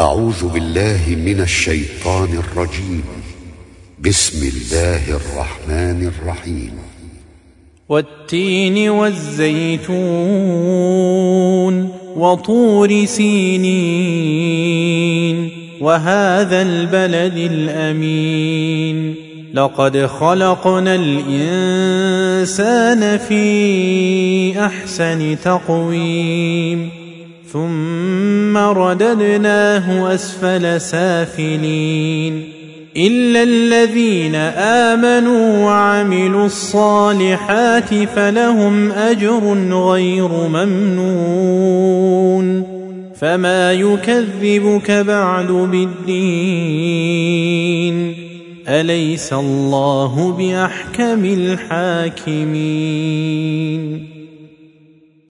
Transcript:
أعوذ بالله من الشيطان الرجيم. بسم الله الرحمن الرحيم. والتين والزيتون وطور سينين وهذا البلد الأمين. لقد خلقنا الإنسان في أحسن تقويم. ثم رددناه أسفل سافلين. إلا الذين آمنوا وعملوا الصالحات فلهم أجر غير ممنون. فما يكذبك بعد بالدين. أليس الله بأحكم الحاكمين؟